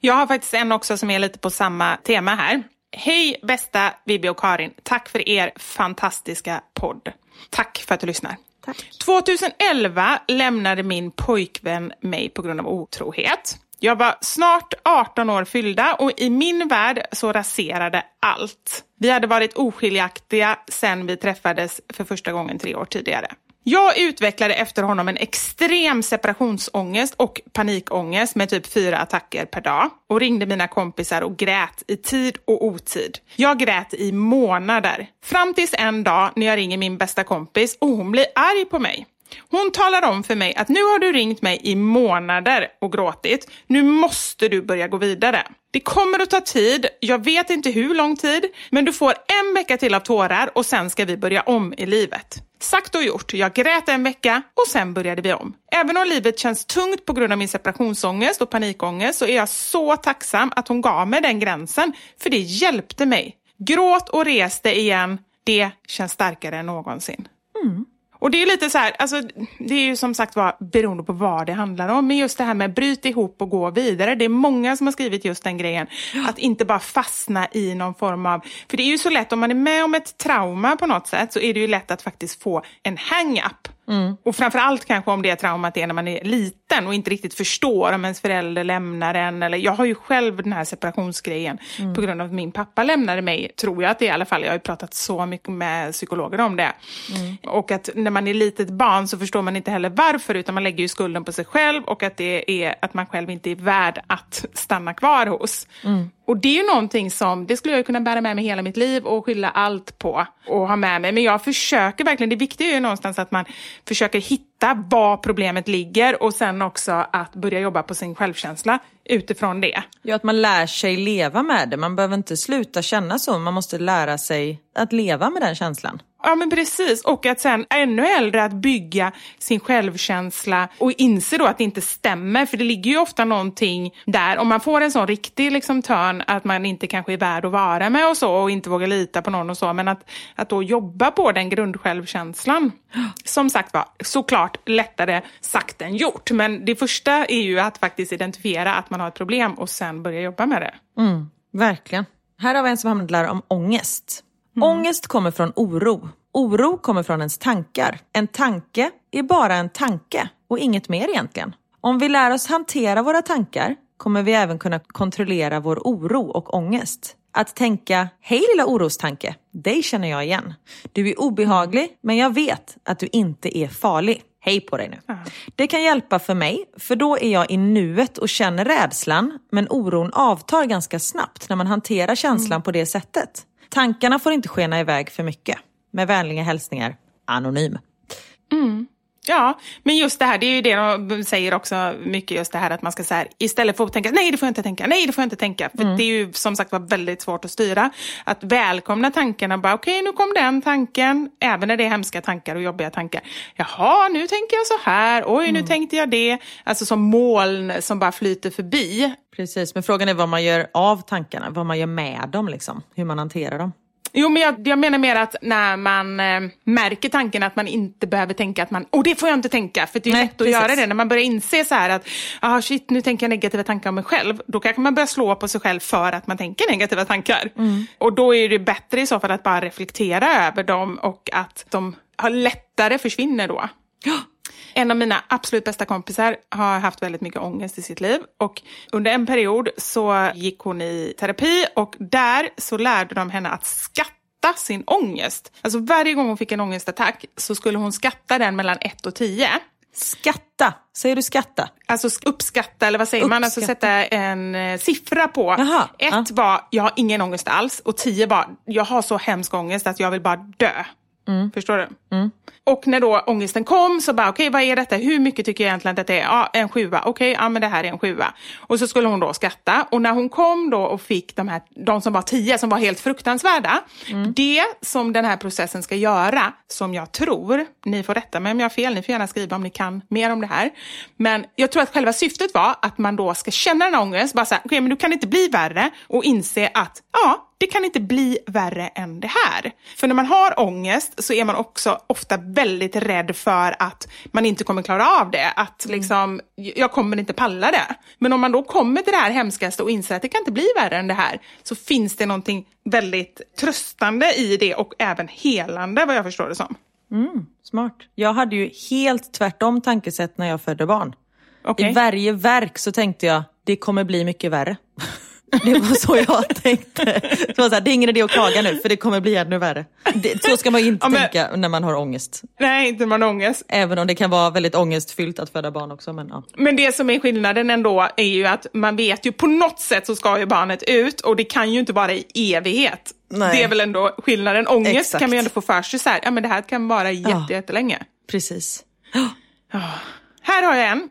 Jag har faktiskt en också som är lite på samma tema här. Hej bästa Vibi och Karin. Tack för er fantastiska podd. Tack för att du lyssnar. Tack. 2011 lämnade min pojkvän mig på grund av otrohet. Jag var snart 18 år fyllda och i min värld så raserade allt. Vi hade varit oskiljaktiga sedan vi träffades för första gången tre år tidigare. Jag utvecklade efter honom en extrem separationsångest och panikångest med typ fyra attacker per dag och ringde mina kompisar och grät i tid och otid. Jag grät i månader. Fram tills en dag när jag ringer min bästa kompis och hon blir arg på mig. Hon talar om för mig att nu har du ringt mig i månader och gråtit. Nu måste du börja gå vidare. Det kommer att ta tid, jag vet inte hur lång tid, men du får en vecka till av tårar och sen ska vi börja om i livet. Sagt och gjort, jag grät en vecka och sen började vi om. Även om livet känns tungt på grund av min separationsångest och panikångest så är jag så tacksam att hon gav mig den gränsen, för det hjälpte mig. Gråt och res dig igen, det känns starkare än någonsin. Mm. Och det är lite så här, alltså, det är ju som sagt var beroende på vad det handlar om. Men just det här med bryt ihop och gå vidare. Det är många som har skrivit just den grejen. Att inte bara fastna i någon form av... För det är ju så lätt, om man är med om ett trauma på något sätt så är det ju lätt att faktiskt få en hang-up. Mm. Och framförallt kanske om det traumat är när man är liten och inte riktigt förstår om ens förälder lämnar en. Eller, jag har ju själv den här separationsgrejen Mm. på grund av att min pappa lämnade mig, tror jag att det är i alla fall. Jag har ju pratat så mycket med psykologer om det. Mm. Och att när man är litet barn så förstår man inte heller varför utan man lägger ju skulden på sig själv och att det är att man själv inte är värd att stanna kvar hos. Mm. Och det är ju någonting som, det skulle jag kunna bära med mig hela mitt liv och skylla allt på och ha med mig. Men jag försöker verkligen, det viktiga är ju någonstans att man försöker hitta var problemet ligger och sen också att börja jobba på sin självkänsla utifrån det. Ja, att man lär sig leva med det. Man behöver inte sluta känna så, man måste lära sig att leva med den känslan. Ja men precis, och att sen ännu äldre att bygga sin självkänsla och inse då att det inte stämmer, för det ligger ju ofta någonting där, om man får en sån riktig liksom törn att man inte kanske är värd att vara med och så och inte vågar lita på någon och så, men att, att då jobba på den grundsjälvkänslan. Som sagt var, såklart lättare sagt än gjort, men det första är ju att faktiskt identifiera att man har ett problem och sen börja jobba med det. Mm, verkligen. Här har vi en som handlar om ångest. Ångest kommer från oro. Oro kommer från ens tankar. En tanke är bara en tanke och inget mer egentligen. Om vi lär oss hantera våra tankar kommer vi även kunna kontrollera vår oro och ångest. Att tänka, hej lilla orostanke, dig känner jag igen. Du är obehaglig, men jag vet att du inte är farlig. Hej på dig nu. Det kan hjälpa för mig, för då är jag i nuet och känner rädslan, men oron avtar ganska snabbt när man hanterar känslan på det sättet. Tankarna får inte skena iväg för mycket. Med vänliga hälsningar, Anonym. Ja, men just det här, det är ju det de säger också mycket, just det här att man ska så här, istället för att tänka nej det får jag inte tänka, nej det får jag inte tänka, för det är ju som sagt var väldigt svårt att styra. Att välkomna tankarna, bara okej nu kom den tanken, även när det är hemska tankar och jobbiga tankar. Jaha, nu tänker jag så här, oj nu tänkte jag det. Alltså som moln som bara flyter förbi. Precis, men frågan är vad man gör av tankarna, vad man gör med dem, liksom. hur man hanterar dem. Jo, men jag, jag menar mer att när man eh, märker tanken att man inte behöver tänka att man, och det får jag inte tänka, för det är Nej, lätt att precis. göra det. När man börjar inse så här att, ah shit, nu tänker jag negativa tankar om mig själv, då kanske man börjar slå på sig själv för att man tänker negativa tankar. Och då är det bättre i så fall att bara reflektera över dem och att de har lättare försvinner då. En av mina absolut bästa kompisar har haft väldigt mycket ångest i sitt liv och under en period så gick hon i terapi och där så lärde de henne att skatta sin ångest. Alltså varje gång hon fick en ångestattack så skulle hon skatta den mellan 1 och 10. Skatta, säger du skatta? Alltså uppskatta, eller vad säger man? Alltså Uppskatta. sätta en eh, siffra på. Jaha, Ett ja. var, jag har ingen ångest alls. Och tio var, jag har så hemsk ångest att jag vill bara dö. Mm. Förstår du? Och när då ångesten kom så bara, okej vad är detta? Hur mycket tycker jag egentligen att det är? Ja, en sjua. Okej, ja men det här är en sjua. Och så skulle hon då skatta. Och när hon kom då och fick de här, de som var tio, som var helt fruktansvärda. Det som den här processen ska göra, som jag tror, ni får rätta mig om jag har fel, ni får gärna skriva om ni kan mer om det här. Men jag tror att själva syftet var att man då ska känna den här ångest, bara säga, okej men du kan inte bli värre och inse att, ja, det kan inte bli värre än det här. För när man har ångest så är man också ofta väldigt rädd för att man inte kommer klara av det. Att liksom, jag kommer inte palla det. Men om man då kommer till det här hemskaste och inser att det kan inte bli värre än det här, så finns det någonting väldigt tröstande i det och även helande vad jag förstår det som. Smart. Jag hade ju helt tvärtom tankesätt när jag födde barn. Okej. I varje verk så tänkte jag, det kommer bli mycket värre. Det var så jag tänkte. Det, var så här, det är ingen idé att klaga nu för det kommer bli ännu värre. Det, så ska man inte Ja, men- tänka när man har ångest. Nej, inte när man har ångest. Även om det kan vara väldigt ångestfyllt att föda barn också. Men, ja. Men det som är skillnaden ändå är ju att man vet ju på något sätt så ska ju barnet ut och det kan ju inte vara i evighet. Nej. Det är väl ändå skillnaden. Ångest Exakt. kan man ju ändå få för sig så här, ja men det här kan vara jätte, Ja. jättelänge. Precis. Ja. Här har jag en.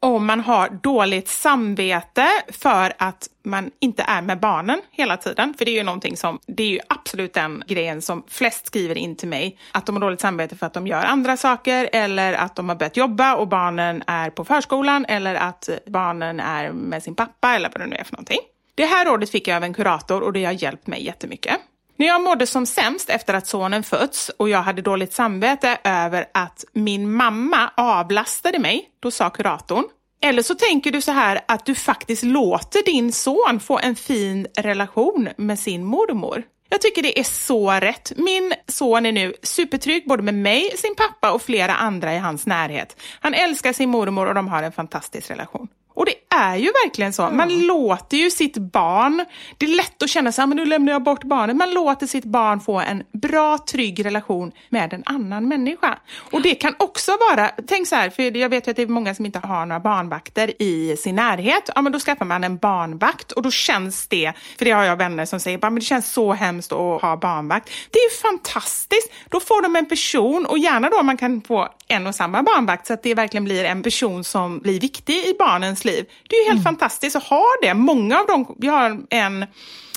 Om man har dåligt samvete för att man inte är med barnen hela tiden. För det är ju någonting som, det är ju absolut den grejen som flest skriver in till mig. Att de har dåligt samvete för att de gör andra saker eller att de har börjat jobba och barnen är på förskolan eller att barnen är med sin pappa eller vad det nu är för någonting. Det här rådet fick jag av en kurator och det har hjälpt mig jättemycket. När jag mådde som sämst efter att sonen fötts och jag hade dåligt samvete över att min mamma avlastade mig, då sa kuratorn, eller så tänker du så här att du faktiskt låter din son få en fin relation med sin mormor. Jag tycker det är så rätt. Min son är nu supertrygg både med mig, sin pappa och flera andra i hans närhet. Han älskar sin mormor och de har en fantastisk relation. Och det är ju verkligen så. Man mm. låter ju sitt barn, det är lätt att känna sig, men nu lämnar jag bort barnet. Man låter sitt barn få en bra, trygg relation med en annan människa. Och det kan också vara, tänk så här, för jag vet ju att det är många som inte har några barnvakter i sin närhet. Ja, men då skaffar man en barnvakt och då känns det, för det har jag vänner som säger, men det känns så hemskt att ha barnvakt. Det är ju fantastiskt. Då får de en person och gärna då man kan få en och samma barnvakt så att det verkligen blir en person som blir viktig i barnens liv. Det är ju helt mm. fantastiskt att ha det. Många av dem, vi har en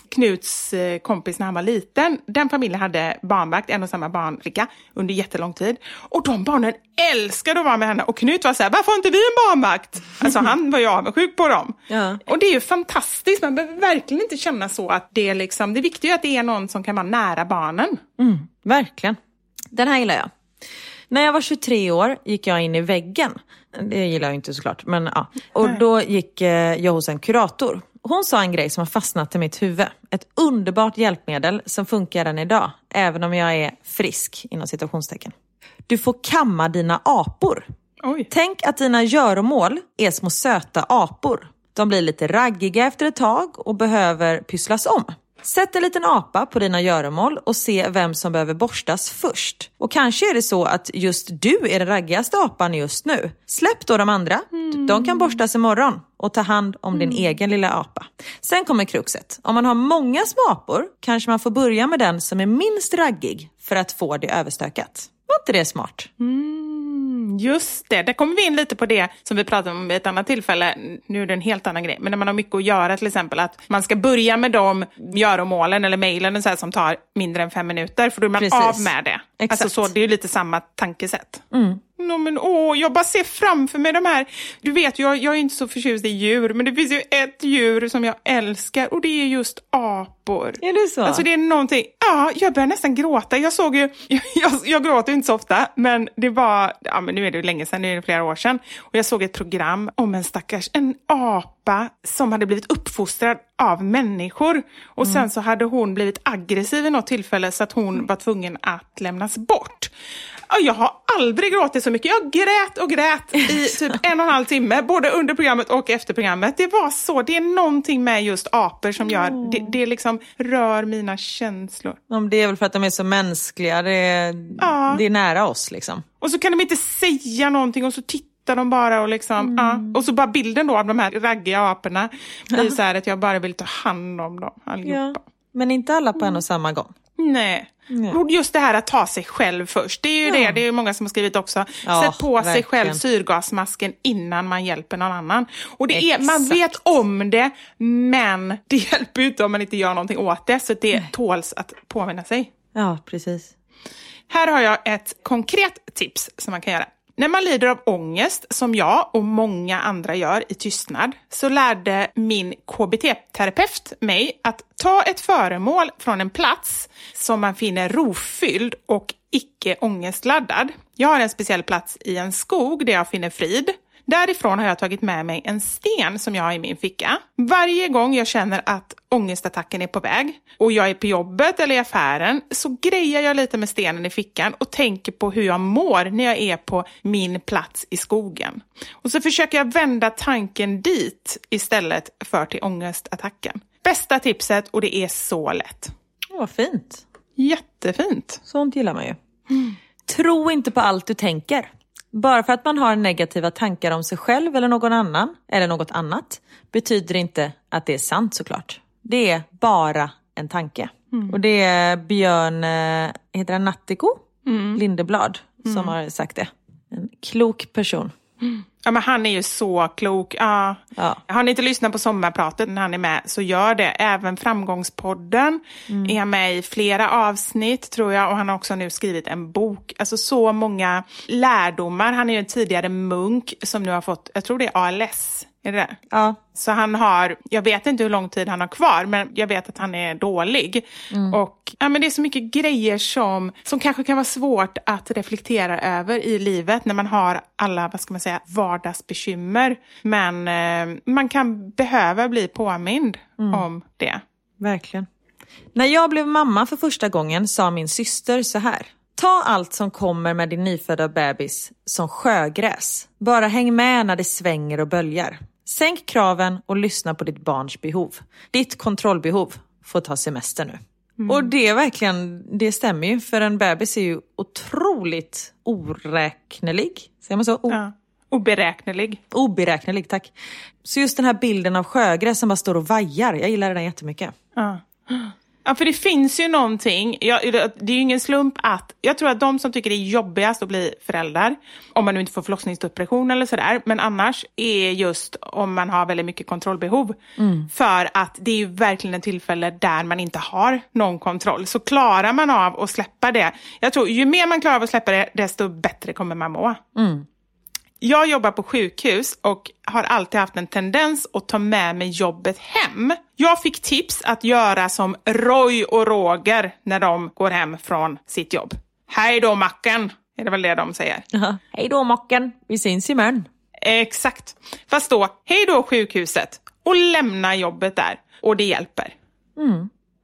Knuts eh, kompis när han var liten, den familjen hade barnvakt, en och samma barnflicka, under jättelång tid. Och de barnen älskade att vara med henne. Och Knut var så här, varför har inte vi en barnvakt? Alltså han var ju avundsjuk på dem. Ja. Och det är ju fantastiskt, man behöver verkligen inte känna så att det är liksom, det viktiga är att det är någon som kan vara nära barnen. Mm, verkligen. Den här gillar jag. När jag var 23 år gick jag in i väggen. Det gillar jag inte såklart. Men, ja. Och då gick eh, jag hos en kurator. Hon sa en grej som har fastnat i mitt huvud. Ett underbart hjälpmedel som funkar än idag, även om jag är frisk inom situationstecken. Du får kamma dina apor. Oj. Tänk att dina göromål är små söta apor. De blir lite raggiga efter ett tag och behöver pysslas om. Sätt en liten apa på dina göromål och se vem som behöver borstas först. Och kanske är det så att just du är den raggigaste apan just nu. Släpp då de andra. Mm. De kan borstas imorgon och ta hand om mm. din egen lilla apa. Sen kommer kruxet. Om man har många små apor kanske man får börja med den som är minst raggig för att få det överstökat. Var inte det smart? Mm. Just det, där kommer vi in lite på det som vi pratade om vid ett annat tillfälle. Nu är det en helt annan grej, men när man har mycket att göra till exempel att man ska börja med de göromålen eller mejlen som tar mindre än fem minuter för då är man Precis. av med det. Exakt. Alltså så, det är ju lite samma tankesätt. Mm. No, men, åh, jag bara ser framför mig de här... Du vet, jag, jag är inte så förtjust i djur, men det finns ju ett djur som jag älskar och det är just apor. Är det så? Alltså det är någonting... Ja, jag börjar nästan gråta. Jag såg ju... Jag, jag, jag gråter inte så ofta, men det var... Ja, men nu är det länge sedan, nu är det flera år sedan. Och jag såg ett program om en stackars... En apa som hade blivit uppfostrad av människor. Och mm. sen så hade hon blivit aggressiv i något tillfälle så att hon var tvungen att lämnas bort. Jag har aldrig gråtit så mycket. Jag grät och grät i typ en och en halv timme, både under programmet och efter programmet. Det var så, det är någonting med just apor som gör, mm. det, det liksom rör mina känslor. Det är väl för att de är så mänskliga, det är, ja. det är nära oss liksom. Och så kan de inte säga någonting och så tittar de bara och liksom, mm. ja. Och så bara bilden då av de här raggiga aporna blir så här att jag bara vill ta hand om dem allihopa. Ja. Men inte alla på en och samma gång. Nej. Nej. Just det här att ta sig själv först. Det är ju ja. det, det är många som har skrivit också. Ja, Sätt på verkligen. sig själv syrgasmasken innan man hjälper någon annan. Och det är, man vet om det, men det hjälper ju inte om man inte gör någonting åt det. Så det Nej. tåls att påminna sig. Ja, precis. Här har jag ett konkret tips som man kan göra. När man lider av ångest, som jag och många andra gör i tystnad, så lärde min KBT-terapeut mig att ta ett föremål från en plats som man finner rofylld och icke ångestladdad. Jag har en speciell plats i en skog där jag finner frid. Därifrån har jag tagit med mig en sten som jag har i min ficka. Varje gång jag känner att ångestattacken är på väg och jag är på jobbet eller i affären så grejar jag lite med stenen i fickan och tänker på hur jag mår när jag är på min plats i skogen. Och så försöker jag vända tanken dit istället för till ångestattacken. Bästa tipset och det är så lätt. Vad fint. Jättefint. Sånt gillar man ju. Mm. Tro inte på allt du tänker. Bara för att man har negativa tankar om sig själv eller någon annan, eller något annat, betyder inte att det är sant såklart. Det är bara en tanke. Mm. Och det är Björn, eh, heter han Nattiko? Mm. Lindeblad som mm. har sagt det. En klok person. Ja, men han är ju så klok. Ja. Ja. Har ni inte lyssnat på sommarpratet när han är med så gör det. Även Framgångspodden Mm. är han med i flera avsnitt tror jag och han har också nu skrivit en bok. Alltså så många lärdomar. Han är ju en tidigare munk som nu har fått, jag tror det är ALS. Är det det? Ja. Så han har, jag vet inte hur lång tid han har kvar, men jag vet att han är dålig. Och ja, men Det är så mycket grejer som, som kanske kan vara svårt att reflektera över i livet när man har alla vad ska man säga, vardagsbekymmer. Men eh, man kan behöva bli påmind om det. Verkligen. När jag blev mamma för första gången sa min syster så här. Ta allt som kommer med din nyfödda bebis som sjögräs. Bara häng med när det svänger och böljar. Sänk kraven och lyssna på ditt barns behov. Ditt kontrollbehov får ta semester nu. Och det är verkligen, det stämmer ju för en bebis är ju otroligt oräknelig. Säger man så? O- Ja. Oberäknelig. Oberäknelig, tack. Så just den här bilden av sjögräs som bara står och vajar, jag gillar den jättemycket. Ja. Ja, för det finns ju någonting. Jag, det är ju ingen slump att... Jag tror att de som tycker det är jobbigast att bli föräldrar, om man nu inte får förlossningsdepression eller sådär, men annars är just om man har väldigt mycket kontrollbehov. För att det är ju verkligen ett tillfälle där man inte har någon kontroll. Så klarar man av att släppa det, jag tror ju mer man klarar av att släppa det, desto bättre kommer man må. Jag jobbar på sjukhus och har alltid haft en tendens att ta med mig jobbet hem. Jag fick tips att göra som Roy och Roger när de går hem från sitt jobb. Hej då macken, är det väl det de säger. Hej då mocken, vi syns imorgon. Exakt. Fast då, hej då sjukhuset och lämna jobbet där. Och det hjälper.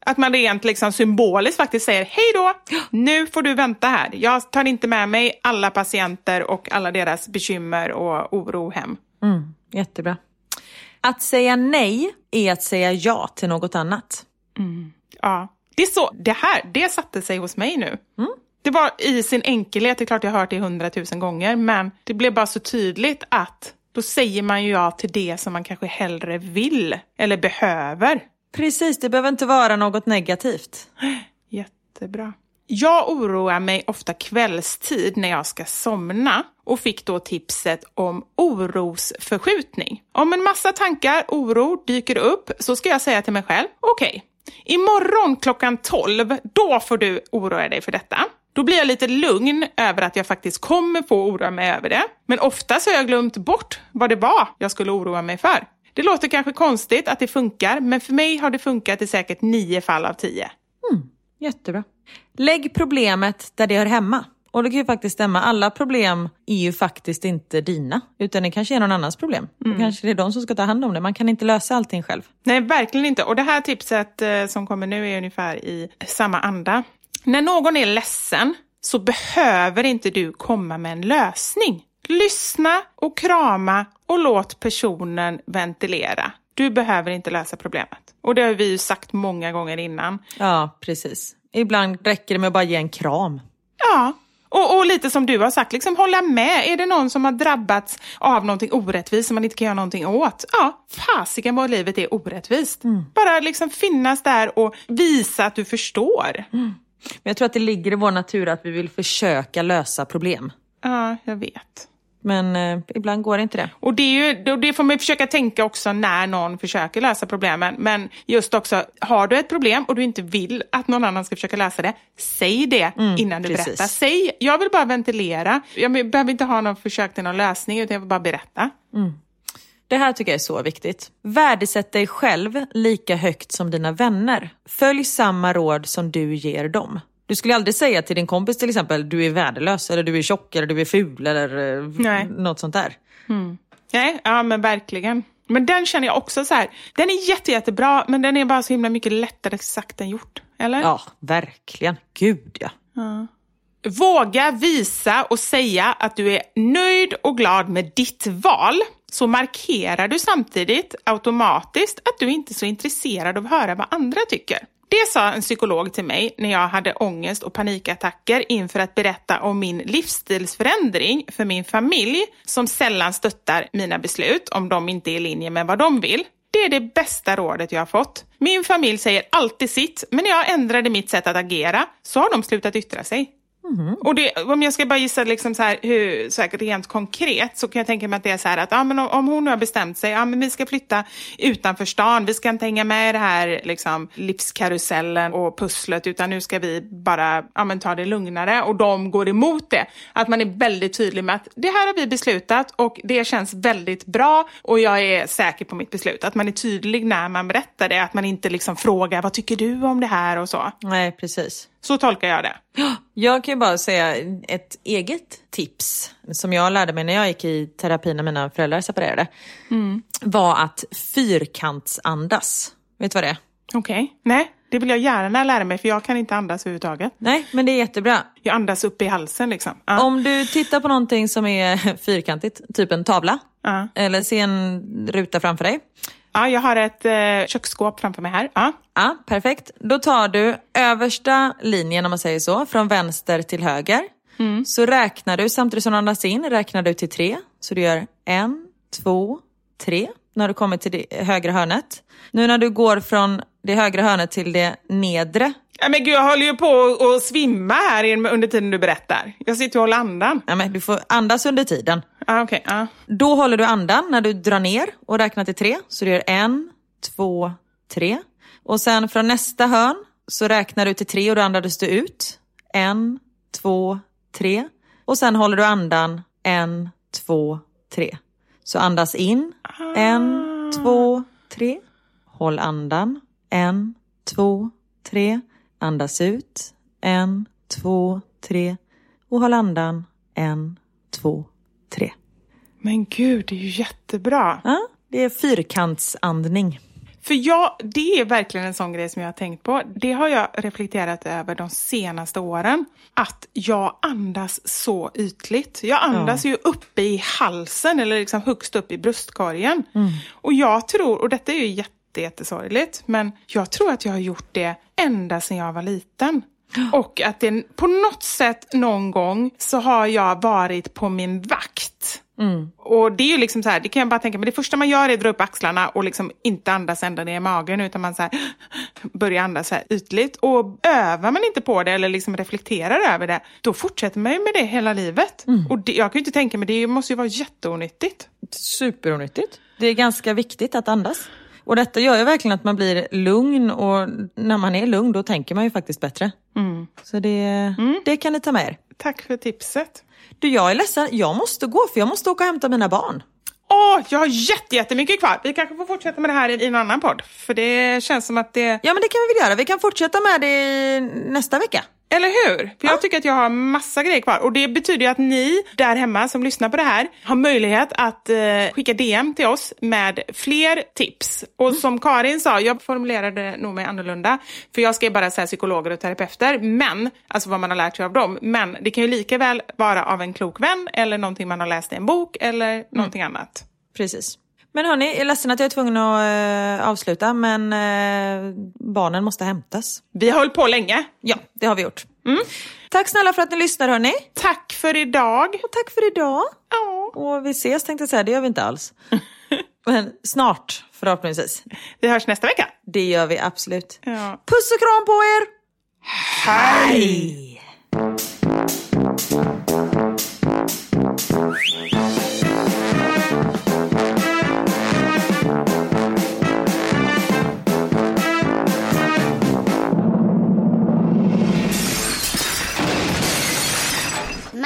Att man rent liksom symboliskt faktiskt säger hej då, nu får du vänta här. Jag tar inte med mig alla patienter och alla deras bekymmer och oro hem. Jättebra. Att säga nej är att säga ja till något annat. Ja, det är så. Det här, det satte sig hos mig nu. Det var i sin enkelhet, det är klart jag har hört det hundratusen gånger, men det blev bara så tydligt att då säger man ju ja till det som man kanske hellre vill eller behöver. Precis, det behöver inte vara något negativt. Jättebra. Jag oroar mig ofta kvällstid när jag ska somna och fick då tipset om orosförskjutning. Om en massa tankar, oro dyker upp så ska jag säga till mig själv, okej, imorgon klockan 12, då får du oroa dig för detta. Då blir jag lite lugn över att jag faktiskt kommer få oroa mig över det. Men oftast har jag glömt bort vad det var jag skulle oroa mig för. Det låter kanske konstigt att det funkar, men för mig har det funkat i säkert nio fall av tio. Jättebra. Lägg problemet där det hör hemma. Och det kan ju faktiskt stämma. Alla problem är ju faktiskt inte dina. Utan det kanske är någon annans problem. Då kanske det är de som ska ta hand om det. Man kan inte lösa allting själv. Nej, verkligen inte. Och det här tipset eh, som kommer nu är ungefär i samma anda. När någon är ledsen så behöver inte du komma med en lösning. Lyssna och krama och låt personen ventilera. Du behöver inte lösa problemet. Och det har vi ju sagt många gånger innan. Ja, precis. Ibland räcker det med att bara ge en kram. Ja, och, och lite som du har sagt, liksom hålla med. Är det någon som har drabbats av någonting orättvist som man inte kan göra någonting åt? Ja, fasiken vad livet är orättvist. Bara liksom finnas där och visa att du förstår. Men jag tror att det ligger i vår natur att vi vill försöka lösa problem. Ja, jag vet. Men eh, ibland går inte det. Och det, är ju, det får man försöka tänka också när någon försöker lösa problemen. Men just också, har du ett problem och du inte vill att någon annan ska försöka lösa det, säg det innan du precis. berättar. Säg, jag vill bara ventilera. Jag behöver inte ha någon försök till någon lösning, utan jag vill bara berätta. Det här tycker jag är så viktigt. Värdesätt dig själv lika högt som dina vänner. Följ samma råd som du ger dem. Du skulle aldrig säga till din kompis till exempel, du är värdelös, eller du är tjock, eller du är ful, eller eh, Nej. något sånt där. Nej, ja men verkligen. Men den känner jag också så här, den är jätte, jättebra, men den är bara så himla mycket lättare sagt än gjort. Eller? Ja, verkligen. Gud ja. Våga visa och säga att du är nöjd och glad med ditt val så markerar du samtidigt automatiskt att du inte är så intresserad av att höra vad andra tycker. Det sa en psykolog till mig när jag hade ångest och panikattacker inför att berätta om min livsstilsförändring för min familj som sällan stöttar mina beslut om de inte är i linje med vad de vill. Det är det bästa rådet jag har fått. Min familj säger alltid sitt, men när jag ändrade mitt sätt att agera så har de slutat yttra sig. Och det, om jag ska bara gissa liksom så här, hur, så här, rent konkret så kan jag tänka mig att det är så här att ja, men om, om hon nu har bestämt sig, ja, men vi ska flytta utanför stan, vi ska inte hänga med i det här liksom, livskarusellen och pusslet utan nu ska vi bara ja, men ta det lugnare och de går emot det. Att man är väldigt tydlig med att det här har vi beslutat och det känns väldigt bra och jag är säker på mitt beslut. Att man är tydlig när man berättar det, att man inte liksom frågar vad tycker du om det här och så. Nej, precis. Så tolkar jag det. Jag kan ju bara säga ett eget tips som jag lärde mig när jag gick i terapi när mina föräldrar separerade. Var att fyrkantsandas. Vet du vad det är? Okej. Nej, det vill jag gärna lära mig för jag kan inte andas överhuvudtaget. Nej, men det är jättebra. Jag andas upp i halsen liksom. Ja. Om du tittar på någonting som är fyrkantigt, typ en tavla, Ja. eller se en ruta framför dig. Ja, jag har ett eh, köksskåp framför mig här. Ja. Ja, perfekt. Då tar du översta linjen, om man säger så, från vänster till höger. Så räknar du, samtidigt som du andas in, räknar du till tre. Så du gör en, två, tre, när du kommer till det högra hörnet. Nu när du går från det högra hörnet till det nedre, Ja, men gud, jag håller ju på att svimma här under tiden du berättar. Jag sitter och håller andan. ja, men du får andas under tiden. Ja, okej. ja. Då håller du andan när du drar ner och räknar till tre. Så du gör en, två, tre. Och sen från nästa hörn så räknar du till tre och då andades du ut. En, två, tre. Och sen håller du andan en, två, tre. Så andas in. En, två, tre. Håll andan. En, två, tre. Andas ut. En, två, tre. Och håll andan. En, två, tre. Men gud, det är ju jättebra. Ja, det är fyrkantsandning. För jag, det är verkligen en sån grej som jag har tänkt på. Det har jag reflekterat över de senaste åren. Att jag andas så ytligt. Jag andas ju uppe i halsen eller liksom högst upp i bröstkorgen. Och jag tror, och detta är ju jätte, jättesorgligt, men jag tror att jag har gjort det ända sedan jag var liten. Och att det på något sätt någon gång så har jag varit på min vakt. Och det är ju liksom så här, det kan jag bara tänka men det första man gör är att dra upp axlarna och liksom inte andas ända ner i magen utan man så här, börjar andas så här ytligt. Och övar man inte på det eller liksom reflekterar över det, då fortsätter man ju med det hela livet. Och det, jag kan ju inte tänka mig, det måste ju vara jätteonyttigt. Superonyttigt. Det är ganska viktigt att andas. Och detta gör ju verkligen att man blir lugn och när man är lugn då tänker man ju faktiskt bättre. Så det, det kan ni ta med er. Tack för tipset. Du, jag är ledsen. Jag måste gå för jag måste åka och hämta mina barn. Åh, jag har jätte, jättemycket kvar. Vi kanske får fortsätta med det här i, i en annan podd. För det känns som att det... Ja, men det kan vi väl göra. Vi kan fortsätta med det nästa vecka. Eller hur? För jag tycker att jag har massa grejer kvar. Och det betyder ju att ni där hemma som lyssnar på det här har möjlighet att eh, skicka DM till oss med fler tips. Och som Karin sa, jag formulerade nog mig annorlunda. För jag ska ju bara säga psykologer och terapeuter, men, alltså vad man har lärt sig av dem. Men det kan ju lika väl vara av en klok vän eller någonting man har läst i en bok eller någonting annat. Precis. Men hörni, jag är ledsen att jag är tvungen att eh, avsluta, men eh, barnen måste hämtas. Vi har hållit på länge. Ja, det har vi gjort. Tack snälla för att ni lyssnar hörni. Tack för idag. Och tack för idag. Ja. Och vi ses tänkte jag säga, det gör vi inte alls. Men snart förhoppningsvis. Vi hörs nästa vecka. Det gör vi absolut. Ja. Puss och kram på er! Hej! Mamma